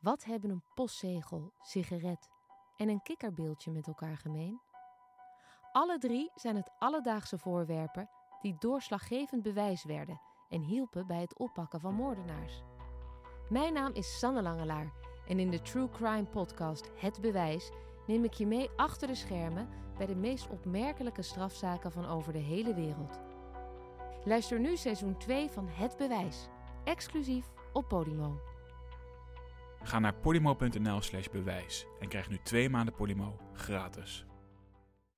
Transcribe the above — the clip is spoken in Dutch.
Wat hebben een postzegel, sigaret en een kikkerbeeldje met elkaar gemeen? Alle drie zijn het alledaagse voorwerpen die doorslaggevend bewijs werden en hielpen bij het oppakken van moordenaars. Mijn naam is Sanne Langelaar en in de True Crime podcast Het Bewijs neem ik je mee achter de schermen bij de meest opmerkelijke strafzaken van over de hele wereld. Luister nu seizoen 2 van Het Bewijs, exclusief op Podimo. Ga naar podimo.nl slash bewijs en krijg nu twee maanden Podimo gratis.